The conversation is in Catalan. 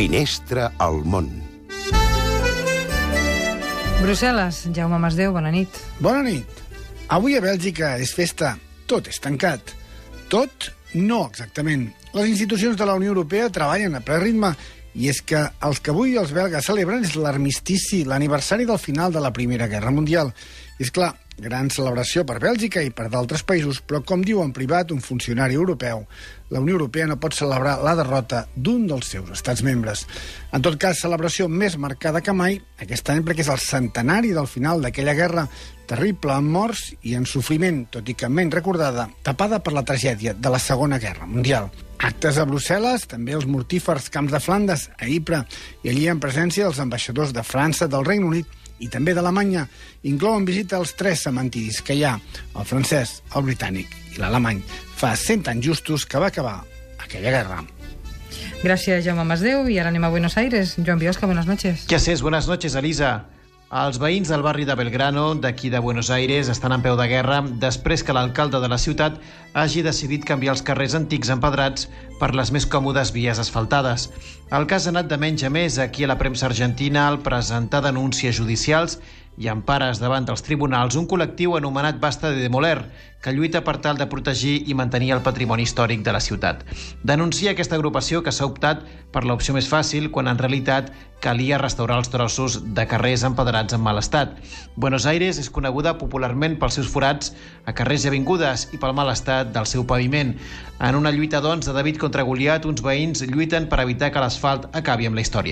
Finestra al món. Brussel·les, Jaume Masdeu, bona nit. Bona nit. Avui a Bèlgica és festa. Tot és tancat. Tot, no exactament. Les institucions de la Unió Europea treballen a ple ritme i és que els que avui els belgues celebren és l'armistici, l'aniversari del final de la Primera Guerra Mundial. I és clar, gran celebració per Bèlgica i per d'altres països, però com diu en privat un funcionari europeu, la Unió Europea no pot celebrar la derrota d'un dels seus estats membres. En tot cas, celebració més marcada que mai aquest any perquè és el centenari del final d'aquella guerra terrible en morts i en sofriment, tot i que menys recordada, tapada per la tragèdia de la Segona Guerra Mundial. Actes a Brussel·les, també els mortífers camps de Flandes, a Ypres, i allí en presència dels ambaixadors de França, del Regne Unit i també d'Alemanya, inclouen visita als tres cementiris que hi ha, el francès, el britànic i l'alemany, fa 100 anys justos que va acabar aquella guerra. Gràcies, Jaume Masdeu. I ara anem a Buenos Aires. Joan Biosca, buenas noches. ¿Qué haces? Buenas noches, Elisa. Els veïns del barri de Belgrano, d'aquí de Buenos Aires, estan en peu de guerra després que l'alcalde de la ciutat hagi decidit canviar els carrers antics empedrats per les més còmodes vies asfaltades. El cas ha anat de menys a més aquí a la premsa argentina al presentar denúncies judicials i empares davant dels tribunals un col·lectiu anomenat Basta de Demoler, que lluita per tal de protegir i mantenir el patrimoni històric de la ciutat. Denuncia aquesta agrupació que s'ha optat per l'opció més fàcil quan en realitat calia restaurar els trossos de carrers empedrats en mal estat. Buenos Aires és coneguda popularment pels seus forats a carrers i avingudes i pel mal estat del seu paviment. En una lluita, doncs, de David contra Goliat, uns veïns lluiten per evitar que l'asfalt acabi amb la història.